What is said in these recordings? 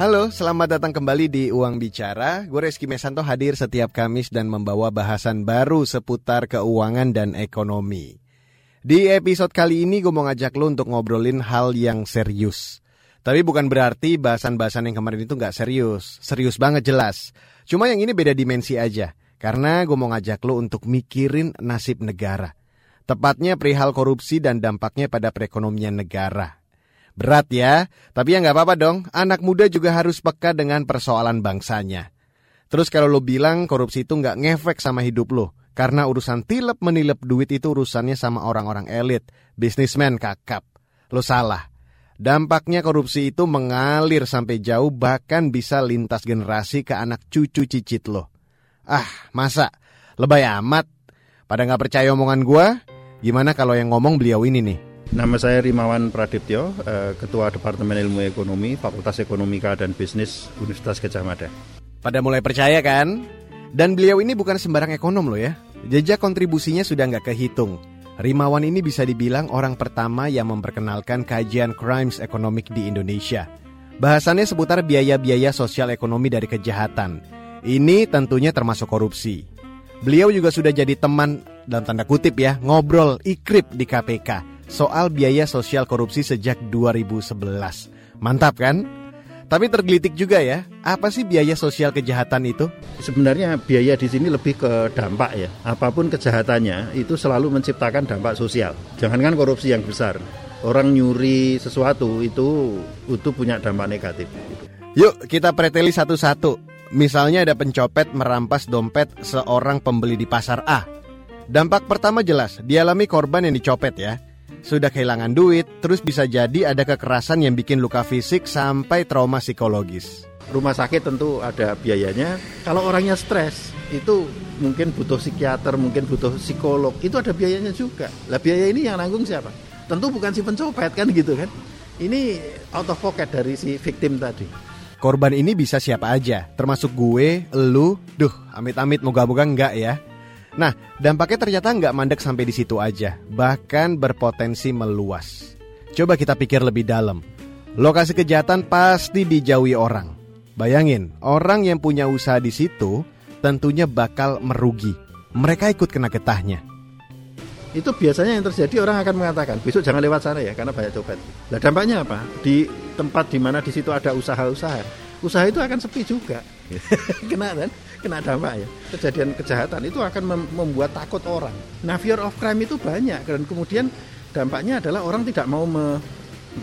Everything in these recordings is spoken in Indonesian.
Halo, selamat datang kembali di Uang Bicara. Gue Reski Mesanto hadir setiap Kamis dan membawa bahasan baru seputar keuangan dan ekonomi. Di episode kali ini gue mau ngajak lo untuk ngobrolin hal yang serius. Tapi bukan berarti bahasan-bahasan yang kemarin itu nggak serius. Serius banget jelas. Cuma yang ini beda dimensi aja. Karena gue mau ngajak lo untuk mikirin nasib negara. Tepatnya perihal korupsi dan dampaknya pada perekonomian negara. Berat ya, tapi ya nggak apa-apa dong. Anak muda juga harus peka dengan persoalan bangsanya. Terus kalau lo bilang korupsi itu nggak ngefek sama hidup lo, karena urusan tilep menilep duit itu urusannya sama orang-orang elit, bisnismen kakap. Lo salah. Dampaknya korupsi itu mengalir sampai jauh bahkan bisa lintas generasi ke anak cucu cicit lo. Ah, masa? Lebay amat. Pada nggak percaya omongan gua? Gimana kalau yang ngomong beliau ini nih? Nama saya Rimawan Pradiptyo, eh, Ketua Departemen Ilmu Ekonomi, Fakultas Ekonomika dan Bisnis Universitas Gajah Mada. Pada mulai percaya kan? Dan beliau ini bukan sembarang ekonom loh ya. Jejak kontribusinya sudah nggak kehitung. Rimawan ini bisa dibilang orang pertama yang memperkenalkan kajian crimes ekonomik di Indonesia. Bahasannya seputar biaya-biaya sosial ekonomi dari kejahatan. Ini tentunya termasuk korupsi. Beliau juga sudah jadi teman dalam tanda kutip ya, ngobrol ikrip di KPK soal biaya sosial korupsi sejak 2011. Mantap kan? Tapi tergelitik juga ya, apa sih biaya sosial kejahatan itu? Sebenarnya biaya di sini lebih ke dampak ya. Apa pun kejahatannya itu selalu menciptakan dampak sosial. Jangankan korupsi yang besar, orang nyuri sesuatu itu itu punya dampak negatif. Yuk kita preteli satu-satu. Misalnya ada pencopet merampas dompet seorang pembeli di pasar A. Dampak pertama jelas, dialami korban yang dicopet ya sudah kehilangan duit, terus bisa jadi ada kekerasan yang bikin luka fisik sampai trauma psikologis. Rumah sakit tentu ada biayanya. Kalau orangnya stres, itu mungkin butuh psikiater, mungkin butuh psikolog, itu ada biayanya juga. Lah biaya ini yang nanggung siapa? Tentu bukan si pencopet kan gitu kan. Ini out of pocket dari si victim tadi. Korban ini bisa siapa aja, termasuk gue, lu, duh, amit-amit moga-moga enggak ya. Nah, dampaknya ternyata nggak mandek sampai di situ aja, bahkan berpotensi meluas. Coba kita pikir lebih dalam. Lokasi kejahatan pasti dijauhi orang. Bayangin, orang yang punya usaha di situ tentunya bakal merugi. Mereka ikut kena getahnya. Itu biasanya yang terjadi orang akan mengatakan besok jangan lewat sana ya karena banyak copet. Nah dampaknya apa? Di tempat di mana di situ ada usaha-usaha, usaha itu akan sepi juga. kena kan? Kena dampak ya. Kejadian kejahatan itu akan membuat takut orang. Nah, fear of crime itu banyak dan kemudian dampaknya adalah orang tidak mau me,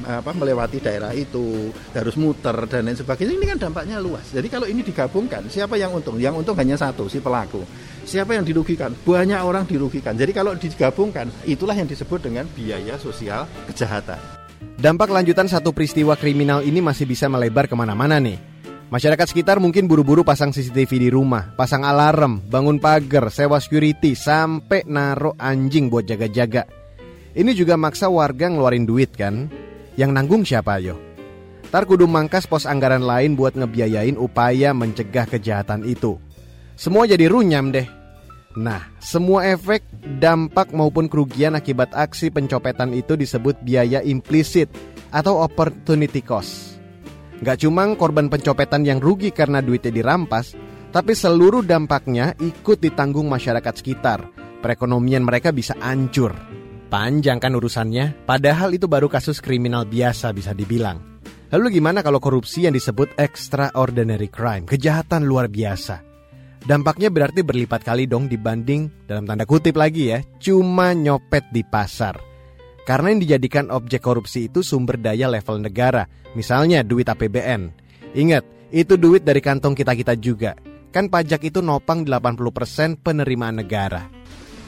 apa melewati daerah itu, harus muter dan lain sebagainya. Ini kan dampaknya luas. Jadi kalau ini digabungkan, siapa yang untung? Yang untung hanya satu, si pelaku. Siapa yang dirugikan? Banyak orang dirugikan. Jadi kalau digabungkan, itulah yang disebut dengan biaya sosial kejahatan. Dampak lanjutan satu peristiwa kriminal ini masih bisa melebar ke mana-mana nih. Masyarakat sekitar mungkin buru-buru pasang CCTV di rumah, pasang alarm, bangun pagar, sewa security, sampai naruh anjing buat jaga-jaga. Ini juga maksa warga ngeluarin duit kan? Yang nanggung siapa yo? Tar kudu mangkas pos anggaran lain buat ngebiayain upaya mencegah kejahatan itu. Semua jadi runyam deh. Nah, semua efek, dampak maupun kerugian akibat aksi pencopetan itu disebut biaya implisit atau opportunity cost. Gak cuma korban pencopetan yang rugi karena duitnya dirampas, tapi seluruh dampaknya ikut ditanggung masyarakat sekitar. Perekonomian mereka bisa hancur. Panjang kan urusannya, padahal itu baru kasus kriminal biasa bisa dibilang. Lalu gimana kalau korupsi yang disebut extraordinary crime, kejahatan luar biasa? Dampaknya berarti berlipat kali dong dibanding dalam tanda kutip lagi ya, cuma nyopet di pasar. Karena yang dijadikan objek korupsi itu sumber daya level negara, misalnya duit APBN. Ingat, itu duit dari kantong kita-kita juga. Kan pajak itu nopang 80% penerimaan negara.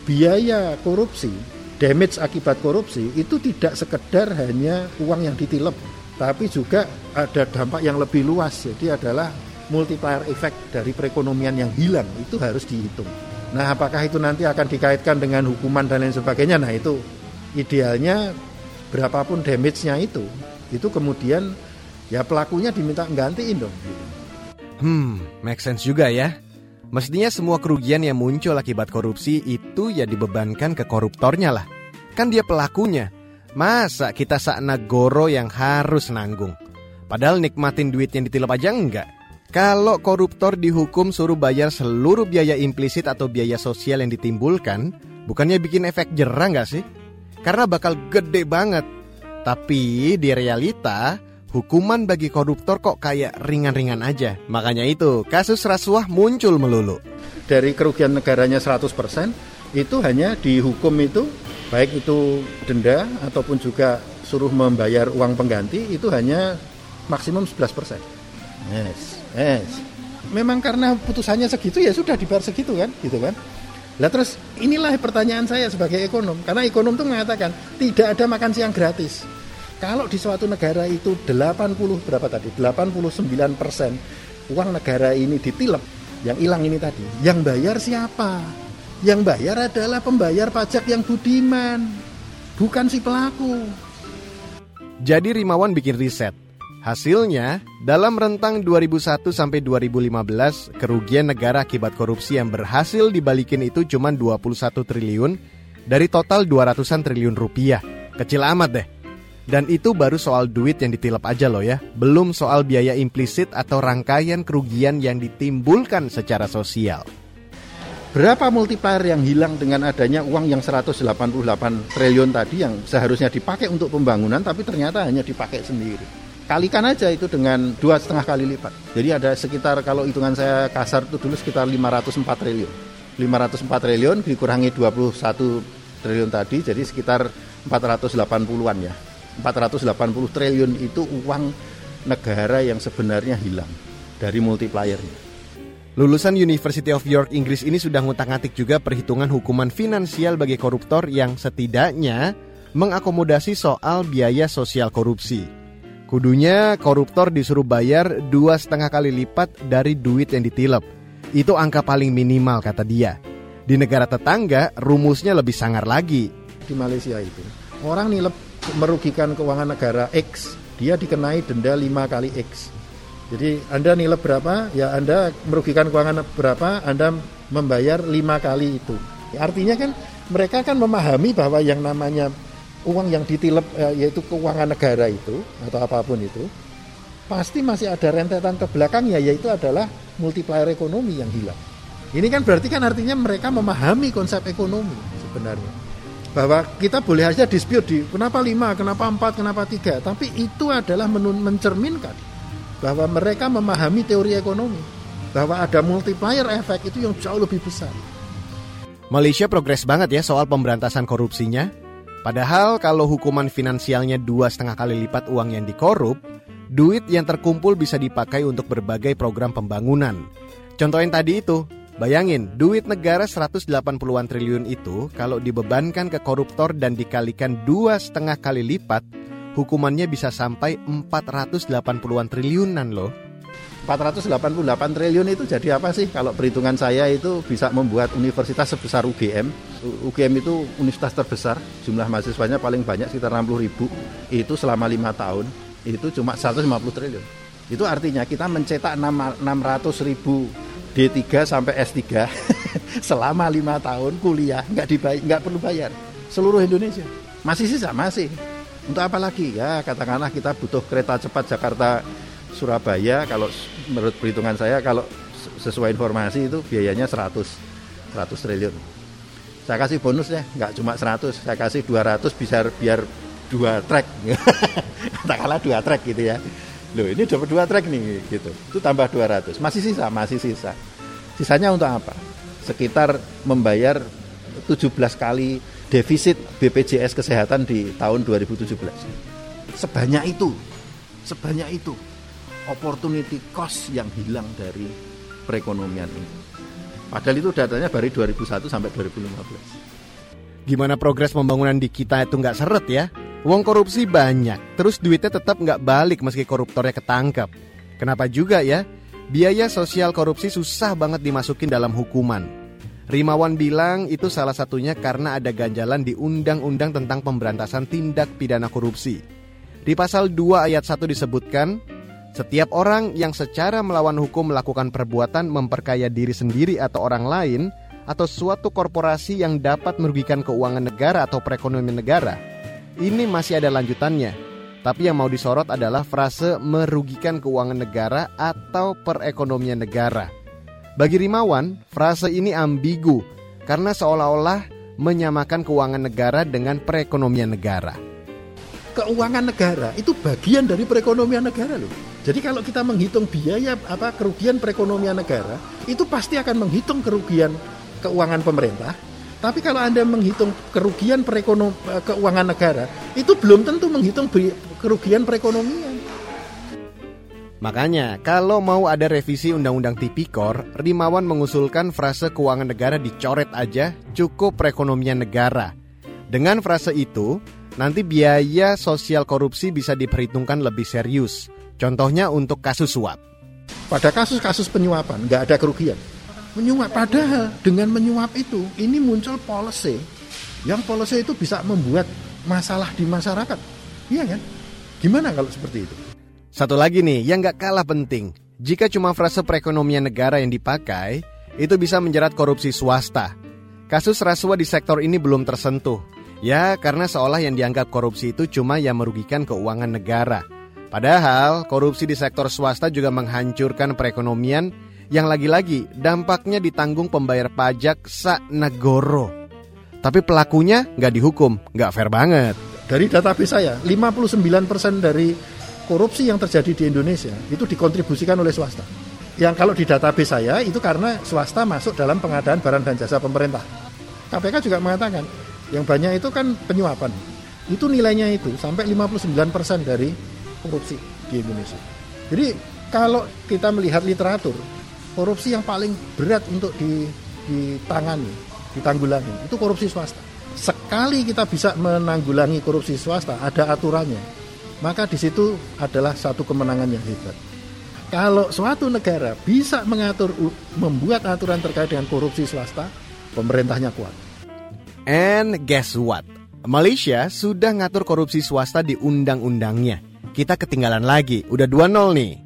Biaya korupsi, damage akibat korupsi itu tidak sekedar hanya uang yang ditilep, tapi juga ada dampak yang lebih luas. Jadi adalah multiplier effect dari perekonomian yang hilang itu harus dihitung. Nah, apakah itu nanti akan dikaitkan dengan hukuman dan lain sebagainya? Nah, itu idealnya berapapun damage-nya itu itu kemudian ya pelakunya diminta gantiin dong Hmm, make sense juga ya. Mestinya semua kerugian yang muncul akibat korupsi itu ya dibebankan ke koruptornya lah. Kan dia pelakunya. Masa kita sakna goro yang harus nanggung? Padahal nikmatin duit yang ditilep aja enggak. Kalau koruptor dihukum suruh bayar seluruh biaya implisit atau biaya sosial yang ditimbulkan, bukannya bikin efek jerah nggak sih? Karena bakal gede banget. Tapi di realita, hukuman bagi koruptor kok kayak ringan-ringan aja. Makanya itu, kasus rasuah muncul melulu. Dari kerugian negaranya 100%, itu hanya dihukum itu, baik itu denda ataupun juga suruh membayar uang pengganti, itu hanya maksimum 11%. Yes. Yes. Memang karena putusannya segitu ya sudah dibayar segitu kan, gitu kan. Lah terus inilah pertanyaan saya sebagai ekonom, karena ekonom itu mengatakan tidak ada makan siang gratis. Kalau di suatu negara itu 80 berapa tadi? 89 persen uang negara ini ditilep, yang hilang ini tadi. Yang bayar siapa? Yang bayar adalah pembayar pajak yang budiman, bukan si pelaku. Jadi Rimawan bikin riset Hasilnya, dalam rentang 2001 sampai 2015, kerugian negara akibat korupsi yang berhasil dibalikin itu cuma 21 triliun dari total 200-an triliun rupiah. Kecil amat deh. Dan itu baru soal duit yang ditilep aja loh ya, belum soal biaya implisit atau rangkaian kerugian yang ditimbulkan secara sosial. Berapa multiplier yang hilang dengan adanya uang yang 188 triliun tadi yang seharusnya dipakai untuk pembangunan tapi ternyata hanya dipakai sendiri kalikan aja itu dengan dua setengah kali lipat. Jadi ada sekitar kalau hitungan saya kasar itu dulu sekitar 504 triliun. 504 triliun dikurangi 21 triliun tadi jadi sekitar 480-an ya. 480 triliun itu uang negara yang sebenarnya hilang dari multipliernya. Lulusan University of York Inggris ini sudah ngutak-ngatik juga perhitungan hukuman finansial bagi koruptor yang setidaknya mengakomodasi soal biaya sosial korupsi. Kudunya koruptor disuruh bayar dua setengah kali lipat dari duit yang ditilep. Itu angka paling minimal kata dia. Di negara tetangga rumusnya lebih sangar lagi. Di Malaysia itu orang nilep merugikan keuangan negara X, dia dikenai denda lima kali X. Jadi Anda nilep berapa, ya Anda merugikan keuangan berapa, Anda membayar lima kali itu. artinya kan mereka kan memahami bahwa yang namanya uang yang ditilep eh, yaitu keuangan negara itu atau apa pun itu pasti masih ada rentetan ke belakangnya yaitu adalah multiplier ekonomi yang hilang. Ini kan berarti kan artinya mereka memahami konsep ekonomi sebenarnya. Bahwa kita boleh aja dispute di kenapa lima, kenapa empat, kenapa tiga, tapi itu adalah mencerminkan bahwa mereka memahami teori ekonomi bahwa ada multiplier efek itu yang jauh lebih besar. Malaysia progres banget ya soal pemberantasan korupsinya. Padahal kalau hukuman finansialnya dua setengah kali lipat uang yang dikorup, duit yang terkumpul bisa dipakai untuk berbagai program pembangunan. Contoh yang tadi itu, bayangin duit negara 180-an triliun itu kalau dibebankan ke koruptor dan dikalikan dua setengah kali lipat, hukumannya bisa sampai 480-an triliunan loh. 488 triliun itu jadi apa sih? Kalau perhitungan saya itu bisa membuat universitas sebesar UGM. UGM itu universitas terbesar, jumlah mahasiswanya paling banyak sekitar 60 ribu. Itu selama lima tahun, itu cuma 150 triliun. Itu artinya kita mencetak 600 ribu D3 sampai S3 selama lima tahun kuliah nggak dibayar, nggak perlu bayar seluruh Indonesia masih sisa masih untuk apa lagi ya katakanlah kita butuh kereta cepat Jakarta Surabaya kalau menurut perhitungan saya kalau sesuai informasi itu biayanya 100 100 triliun. Saya kasih bonus ya, nggak cuma 100, saya kasih 200 bisa biar dua track. Tak kalah dua track gitu ya. Loh, ini dapat dua track nih gitu. Itu tambah 200. Masih sisa, masih sisa. Sisanya untuk apa? Sekitar membayar 17 kali defisit BPJS kesehatan di tahun 2017. Sebanyak itu. Sebanyak itu opportunity cost yang hilang dari perekonomian ini. Padahal itu datanya dari 2001 sampai 2015. Gimana progres pembangunan di kita itu nggak seret ya? Uang korupsi banyak, terus duitnya tetap nggak balik meski koruptornya ketangkep. Kenapa juga ya? Biaya sosial korupsi susah banget dimasukin dalam hukuman. Rimawan bilang itu salah satunya karena ada ganjalan di Undang-Undang tentang Pemberantasan Tindak Pidana Korupsi. Di pasal 2 ayat 1 disebutkan, setiap orang yang secara melawan hukum melakukan perbuatan memperkaya diri sendiri atau orang lain atau suatu korporasi yang dapat merugikan keuangan negara atau perekonomian negara. Ini masih ada lanjutannya. Tapi yang mau disorot adalah frase merugikan keuangan negara atau perekonomian negara. Bagi Rimawan, frase ini ambigu karena seolah-olah menyamakan keuangan negara dengan perekonomian negara. Keuangan negara itu bagian dari perekonomian negara loh. Jadi kalau kita menghitung biaya apa kerugian perekonomian negara, itu pasti akan menghitung kerugian keuangan pemerintah tapi kalau Anda menghitung kerugian perekonom eh, keuangan negara, itu belum tentu menghitung kerugian perekonomian. Makanya, kalau mau ada revisi Undang-Undang Tipikor, Rimawan mengusulkan frase keuangan negara dicoret aja, cukup perekonomian negara. Dengan frase itu, nanti biaya sosial korupsi bisa diperhitungkan lebih serius. Contohnya untuk kasus suap. Pada kasus-kasus penyuapan, nggak ada kerugian. Menyuap padahal dengan menyuap itu ini muncul policy. Yang policy itu bisa membuat masalah di masyarakat. Iya kan? Gimana kalau seperti itu? Satu lagi nih yang gak kalah penting. Jika cuma frase perekonomian negara yang dipakai itu bisa menjerat korupsi swasta. Kasus rasuah di sektor ini belum tersentuh ya karena seolah yang dianggap korupsi itu cuma yang merugikan keuangan negara Padahal korupsi di sektor swasta juga menghancurkan perekonomian yang lagi-lagi dampaknya ditanggung pembayar pajak sak negoro. Tapi pelakunya nggak dihukum, nggak fair banget. Dari database saya, 59% dari korupsi yang terjadi di Indonesia itu dikontribusikan oleh swasta. Yang kalau di database saya itu karena swasta masuk dalam pengadaan barang dan jasa pemerintah. KPK juga mengatakan yang banyak itu kan penyuapan. Itu nilainya itu sampai 59% dari korupsi di Indonesia. Jadi kalau kita melihat literatur, korupsi yang paling berat untuk ditangani, ditanggulangi itu korupsi swasta. Sekali kita bisa menanggulangi korupsi swasta, ada aturannya, maka di situ adalah satu kemenangan yang hebat. Kalau suatu negara bisa mengatur, membuat aturan terkait dengan korupsi swasta, pemerintahnya kuat. And guess what? Malaysia sudah ngatur korupsi swasta di undang-undangnya. Kita ketinggalan lagi, udah 2-0 nih.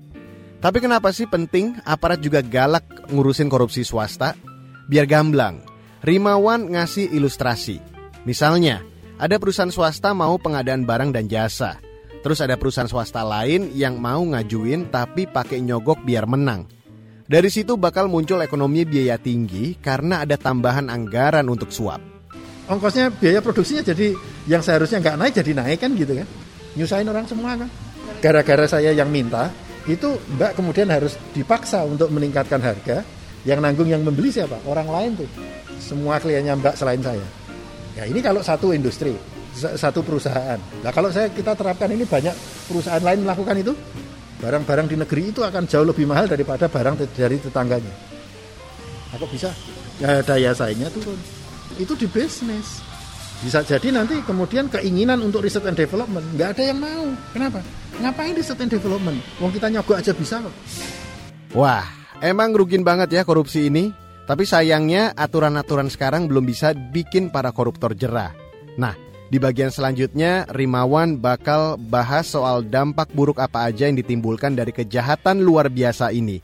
Tapi kenapa sih penting aparat juga galak ngurusin korupsi swasta? Biar gamblang. Rimawan ngasih ilustrasi. Misalnya, ada perusahaan swasta mau pengadaan barang dan jasa. Terus ada perusahaan swasta lain yang mau ngajuin tapi pakai nyogok biar menang. Dari situ bakal muncul ekonomi biaya tinggi karena ada tambahan anggaran untuk suap. Ongkosnya biaya produksinya jadi yang seharusnya nggak naik jadi naik kan gitu kan. Nyusahin orang semua kan. Gara-gara saya yang minta, itu Mbak kemudian harus dipaksa untuk meningkatkan harga. Yang nanggung yang membeli siapa? Orang lain tuh. Semua kliennya Mbak selain saya. Ya ini kalau satu industri, satu perusahaan. Nah kalau saya kita terapkan ini banyak perusahaan lain melakukan itu, barang-barang di negeri itu akan jauh lebih mahal daripada barang dari tetangganya. Aku bisa? Ya daya saingnya turun. Itu di bisnis. Bisa jadi nanti kemudian keinginan untuk riset and development nggak ada yang mau. Kenapa? Ngapain riset and development? Wong kita nyogok aja bisa kok. Wah, emang rugin banget ya korupsi ini. Tapi sayangnya aturan-aturan sekarang belum bisa bikin para koruptor jerah. Nah, di bagian selanjutnya Rimawan bakal bahas soal dampak buruk apa aja yang ditimbulkan dari kejahatan luar biasa ini.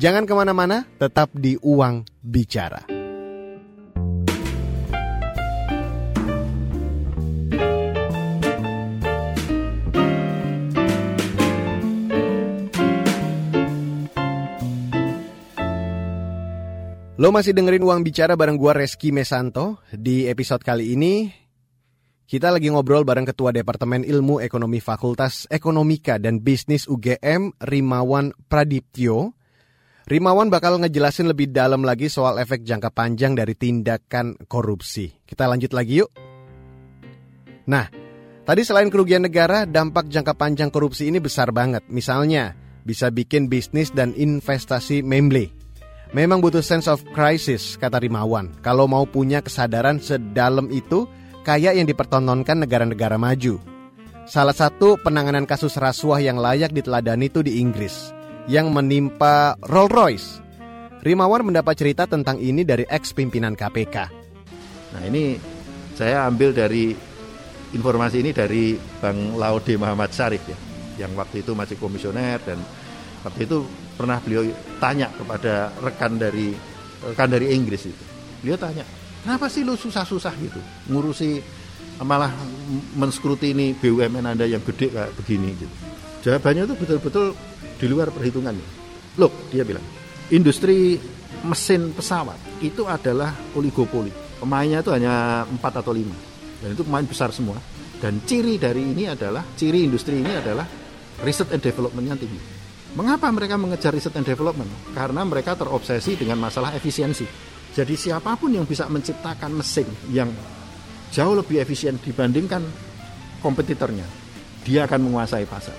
Jangan ke mana-mana, tetap di Uang Bicara. Lo masih dengerin Uang Bicara bareng gua Reski Mesanto. Di episode kali ini kita lagi ngobrol bareng Ketua Departemen Ilmu Ekonomi Fakultas Ekonomika dan Bisnis UGM Rimawan Pradiptyo. Rimawan bakal ngejelasin lebih dalam lagi soal efek jangka panjang dari tindakan korupsi. Kita lanjut lagi yuk. Nah, tadi selain kerugian negara, dampak jangka panjang korupsi ini besar banget. Misalnya, bisa bikin bisnis dan investasi memble Memang butuh sense of crisis, kata Rimawan. Kalau mau punya kesadaran sedalam itu, kayak yang dipertontonkan negara-negara maju. Salah satu penanganan kasus rasuah yang layak diteladani itu di Inggris, yang menimpa Rolls Royce. Rimawan mendapat cerita tentang ini dari ex-pimpinan KPK. Nah ini saya ambil dari informasi ini dari Bang Laude Muhammad Syarif ya, yang waktu itu masih komisioner dan waktu itu pernah beliau tanya kepada rekan dari rekan dari Inggris itu. Beliau tanya, kenapa sih lu susah-susah gitu ngurusi malah menskrutini BUMN Anda yang gede kayak begini gitu. Jawabannya itu betul-betul di luar perhitungannya. Loh, dia bilang, industri mesin pesawat itu adalah oligopoli. Pemainnya itu hanya 4 atau 5. Dan itu pemain besar semua. Dan ciri dari ini adalah, ciri industri ini adalah riset and development yang tinggi. Mengapa mereka mengejar riset and development? Karena mereka terobsesi dengan masalah efisiensi. Jadi siapa pun yang bisa menciptakan mesin yang jauh lebih efisien dibandingkan kompetitornya, dia akan menguasai pasar.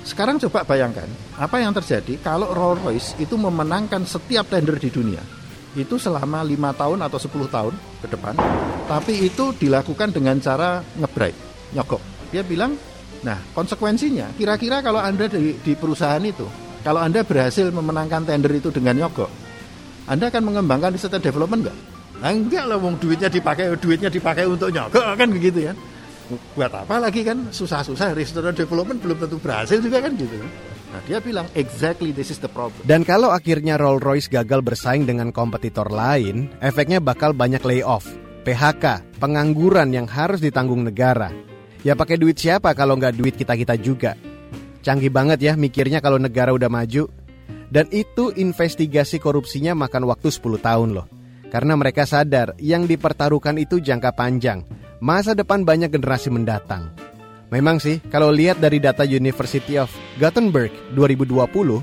Sekarang coba bayangkan apa yang terjadi kalau Rolls Royce itu memenangkan setiap tender di dunia itu selama lima tahun atau 10 tahun ke depan, tapi itu dilakukan dengan cara ngebrake, nyogok. Dia bilang, nah konsekuensinya kira-kira kalau anda di, di perusahaan itu, kalau anda berhasil memenangkan tender itu dengan nyogok, anda akan mengembangkan riset and development enggak? Nah, enggak lah, wong duitnya dipakai duitnya dipakai untuk nyogok kan begitu ya. Buat apa lagi kan susah-susah riset and development belum tentu berhasil juga kan gitu. Nah, dia bilang exactly this is the problem. Dan kalau akhirnya Rolls-Royce gagal bersaing dengan kompetitor lain, efeknya bakal banyak layoff, PHK, pengangguran yang harus ditanggung negara. Ya pakai duit siapa kalau nggak duit kita-kita juga? Canggih banget ya mikirnya kalau negara udah maju. Dan itu investigasi korupsinya makan waktu 10 tahun loh. Karena mereka sadar yang dipertaruhkan itu jangka panjang. Masa depan banyak generasi mendatang. Memang sih, kalau lihat dari data University of Gothenburg 2020,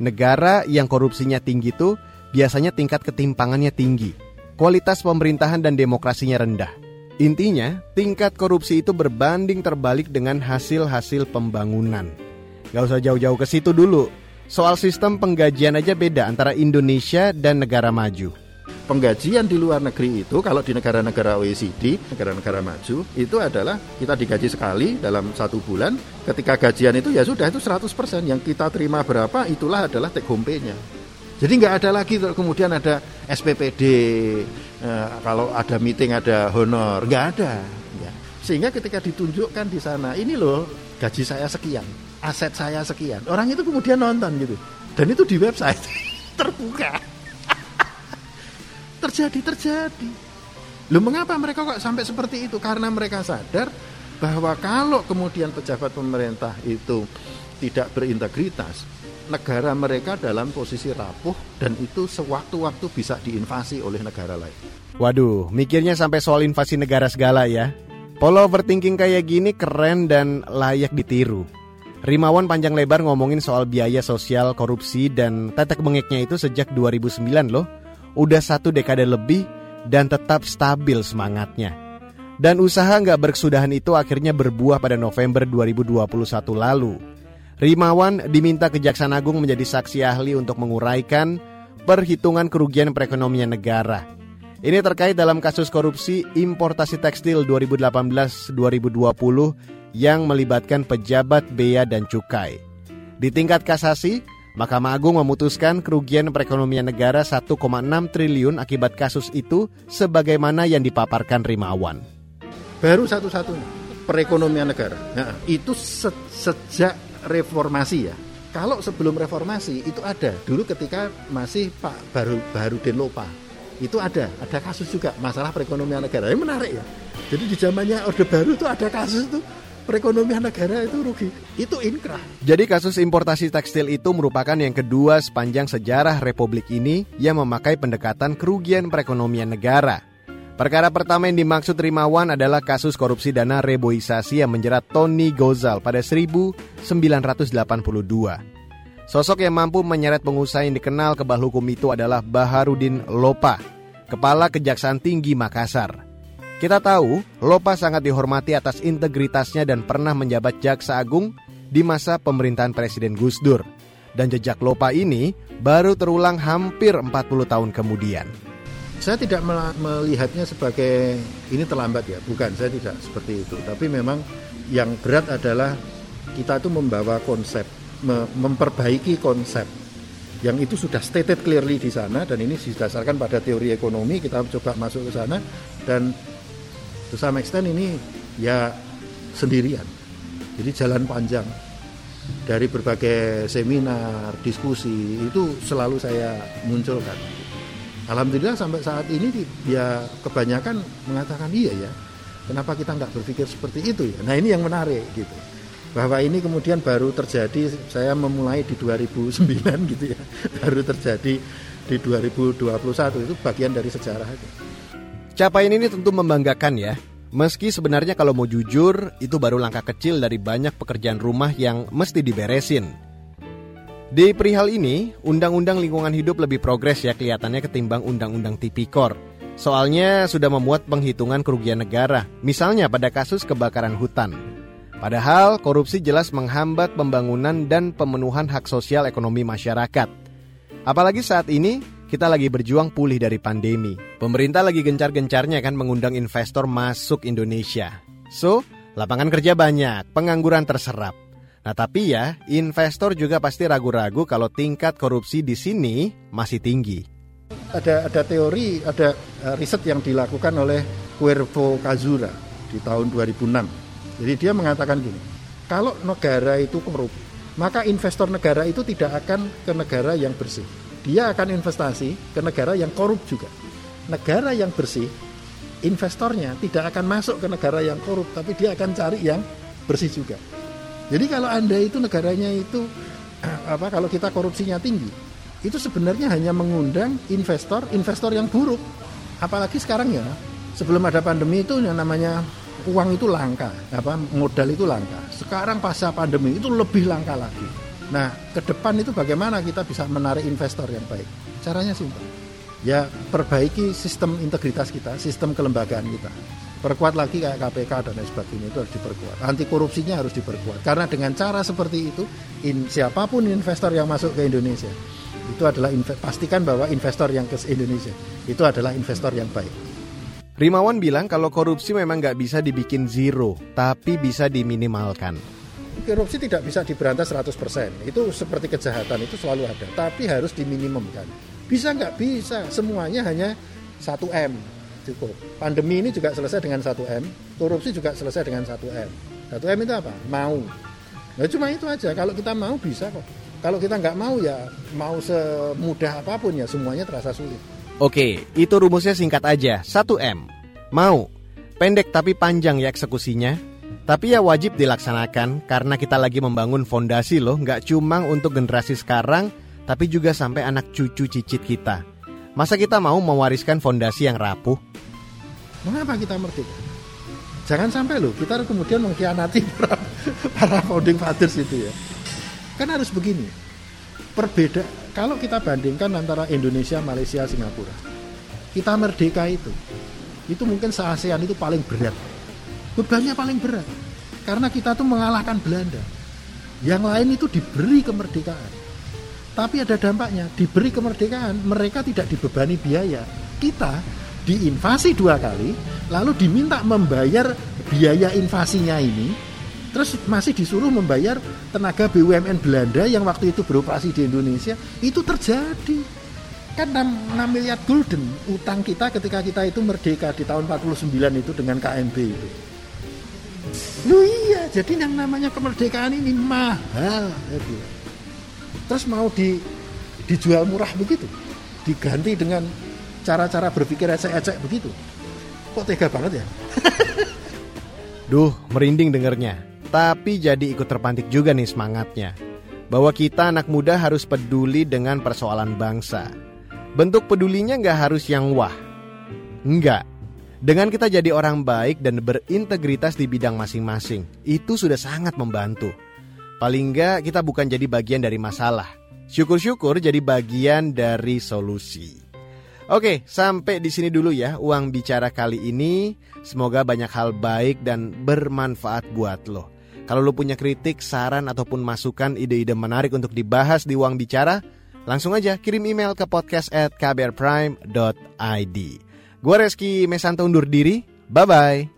negara yang korupsinya tinggi itu biasanya tingkat ketimpangannya tinggi. Kualitas pemerintahan dan demokrasinya rendah. Intinya, tingkat korupsi itu berbanding terbalik dengan hasil-hasil pembangunan. Gak usah jauh-jauh ke situ dulu. Soal sistem penggajian aja beda antara Indonesia dan negara maju penggajian di luar negeri itu kalau di negara-negara OECD, negara-negara maju, itu adalah kita digaji sekali dalam satu bulan. Ketika gajian itu ya sudah itu 100% yang kita terima berapa itulah adalah take home pay-nya. Jadi nggak ada lagi kemudian ada SPPD, eh, kalau ada meeting ada honor, nggak ada. Ya. Sehingga ketika ditunjukkan di sana, ini loh gaji saya sekian, aset saya sekian, orang itu kemudian nonton gitu. Dan itu di website terbuka terjadi terjadi. Loh mengapa mereka kok sampai seperti itu? Karena mereka sadar bahwa kalau kemudian pejabat pemerintah itu tidak berintegritas, negara mereka dalam posisi rapuh dan itu sewaktu-waktu bisa diinvasi oleh negara lain. Waduh, mikirnya sampai soal invasi negara segala ya. Polo overthinking kayak gini keren dan layak ditiru. Rimawan panjang lebar ngomongin soal biaya sosial, korupsi, dan tetek bengeknya itu sejak 2009 loh udah satu dekade lebih dan tetap stabil semangatnya. Dan usaha nggak berkesudahan itu akhirnya berbuah pada November 2021 lalu. Rimawan diminta Kejaksaan Agung menjadi saksi ahli untuk menguraikan perhitungan kerugian perekonomian negara. Ini terkait dalam kasus korupsi importasi tekstil 2018-2020 yang melibatkan pejabat bea dan cukai. Di tingkat kasasi, Mahkamah Agung memutuskan kerugian perekonomian negara 1,6 triliun akibat kasus itu sebagaimana yang dipaparkan Rimawan. Baru satu-satunya perekonomian negara. Nah, itu se sejak reformasi ya. Kalau sebelum reformasi itu ada dulu ketika masih Pak Baru Barudin Lopa itu ada ada kasus juga masalah perekonomian negara. Ini menarik ya. Jadi di zamannya Orde Baru itu ada kasus itu perekonomian negara itu rugi. Itu inkrah. Jadi kasus importasi tekstil itu merupakan yang kedua sepanjang sejarah Republik ini yang memakai pendekatan kerugian perekonomian negara. Perkara pertama yang dimaksud Rimawan adalah kasus korupsi dana reboisasi yang menjerat Tony Gozal pada 1982. Sosok yang mampu menyeret pengusaha yang dikenal kebal hukum itu adalah Baharudin Lopa, Kepala Kejaksaan Tinggi Makassar. Kita tahu, Lopa sangat dihormati atas integritasnya dan pernah menjabat jaksa agung di masa pemerintahan Presiden Gus Dur. Dan jejak Lopa ini baru terulang hampir 40 tahun kemudian. Saya tidak melihatnya sebagai ini terlambat ya, bukan, saya tidak seperti itu. Tapi memang yang berat adalah kita itu membawa konsep, memperbaiki konsep. Yang itu sudah stated clearly di sana dan ini didasarkan pada teori ekonomi. Kita coba masuk ke sana dan to some extent ini ya sendirian. Jadi jalan panjang. Dari berbagai seminar diskusi itu selalu saya munculkan Alhamdulillah sampai saat ini ya kebanyakan mengatakan iya ya Kenapa kita nggak berpikir seperti itu ya? Nah ini yang menarik gitu. Bahwa ini kemudian baru terjadi, saya memulai di 2009 gitu ya, baru terjadi di 2021 itu bagian dari sejarah itu. Capaian ini tentu membanggakan ya. Meski sebenarnya kalau mau jujur, itu baru langkah kecil dari banyak pekerjaan rumah yang mesti diberesin. Di perihal ini, Undang-Undang Lingkungan Hidup lebih progres ya kelihatannya ketimbang Undang-Undang Tipikor. Soalnya sudah memuat penghitungan kerugian negara, misalnya pada kasus kebakaran hutan. Padahal korupsi jelas menghambat pembangunan dan pemenuhan hak sosial ekonomi masyarakat. Apalagi saat ini kita lagi berjuang pulih dari pandemi. Pemerintah lagi gencar-gencarnya kan mengundang investor masuk Indonesia. So, lapangan kerja banyak, pengangguran terserap. Nah tapi ya, investor juga pasti ragu-ragu kalau tingkat korupsi di sini masih tinggi. Ada ada teori, ada uh, riset yang dilakukan oleh Cuervo Kazura di tahun 2006. Jadi dia mengatakan gini, kalau negara itu korup, maka investor negara itu tidak akan ke negara yang bersih. Dia akan investasi ke negara yang korup juga. Negara yang bersih, investornya tidak akan masuk ke negara yang korup, tapi dia akan cari yang bersih juga. Jadi kalau Anda itu negaranya itu apa kalau kita korupsinya tinggi, itu sebenarnya hanya mengundang investor, investor yang buruk. Apalagi sekarang ya, sebelum ada pandemi itu yang namanya uang itu langka, apa modal itu langka. Sekarang pasca pandemi itu lebih langka lagi. Nah, ke depan itu bagaimana kita bisa menarik investor yang baik? Caranya simpel. Ya, perbaiki sistem integritas kita, sistem kelembagaan kita perkuat lagi kayak KPK dan lain sebagainya itu harus diperkuat. Anti korupsinya harus diperkuat. Karena dengan cara seperti itu, in, siapa pun investor yang masuk ke Indonesia itu adalah pastikan bahwa investor yang ke Indonesia itu adalah investor yang baik. Rimawan bilang kalau korupsi memang nggak bisa dibikin zero, tapi bisa diminimalkan. Korupsi tidak bisa diberantas 100%. Itu seperti kejahatan itu selalu ada, tapi harus diminimumkan. Bisa nggak bisa, semuanya hanya 1 M cukup. Pandemi ini juga selesai dengan 1M, korupsi juga selesai dengan 1M. 1M itu apa? Mau. Nah cuma itu aja, kalau kita mau bisa kok. Kalau kita nggak mau ya mau semudah apa pun ya semuanya terasa sulit. Oke, itu rumusnya singkat aja, 1M. Mau. Pendek tapi panjang ya eksekusinya. Tapi ya wajib dilaksanakan karena kita lagi membangun fondasi loh, nggak cuma untuk generasi sekarang, tapi juga sampai anak cucu cicit kita. Masa kita mau mewariskan fondasi yang rapuh? Mengapa kita merdeka? Jangan sampai loh kita kemudian mengkhianati para, para founding fathers itu ya. Kan harus begini. Perbeda kalau kita bandingkan antara Indonesia, Malaysia, Singapura. Kita merdeka itu itu mungkin se-ASEAN itu paling berat. Bebannya paling berat. Karena kita tuh mengalahkan Belanda. Yang lain itu diberi kemerdekaan tapi ada dampaknya, diberi kemerdekaan, mereka tidak dibebani biaya. Kita diinvasi dua kali, lalu diminta membayar biaya invasinya ini, terus masih disuruh membayar tenaga BUMN Belanda yang waktu itu beroperasi di Indonesia, itu terjadi. Kan 6, 6 miliar gulden utang kita ketika kita itu merdeka di tahun 49 itu dengan KMB itu. Lu iya, jadi yang namanya kemerdekaan ini mahal. Ya, terus mau di dijual murah begitu diganti dengan cara-cara berpikir ecek-ecek begitu kok tega banget ya Duh, merinding dengernya. Tapi jadi ikut terpantik juga nih semangatnya. Bahwa kita anak muda harus peduli dengan persoalan bangsa. Bentuk pedulinya nggak harus yang wah. Enggak. Dengan kita jadi orang baik dan berintegritas di bidang masing-masing, itu sudah sangat membantu. Paling enggak kita bukan jadi bagian dari masalah. Syukur-syukur jadi bagian dari solusi. Oke, sampai di sini dulu ya uang bicara kali ini. Semoga banyak hal baik dan bermanfaat buat lo. Kalau lo punya kritik, saran ataupun masukan ide-ide menarik untuk dibahas di uang bicara, langsung aja kirim email ke podcast at kbrprime.id. Gue Reski Mesanto undur diri, bye-bye.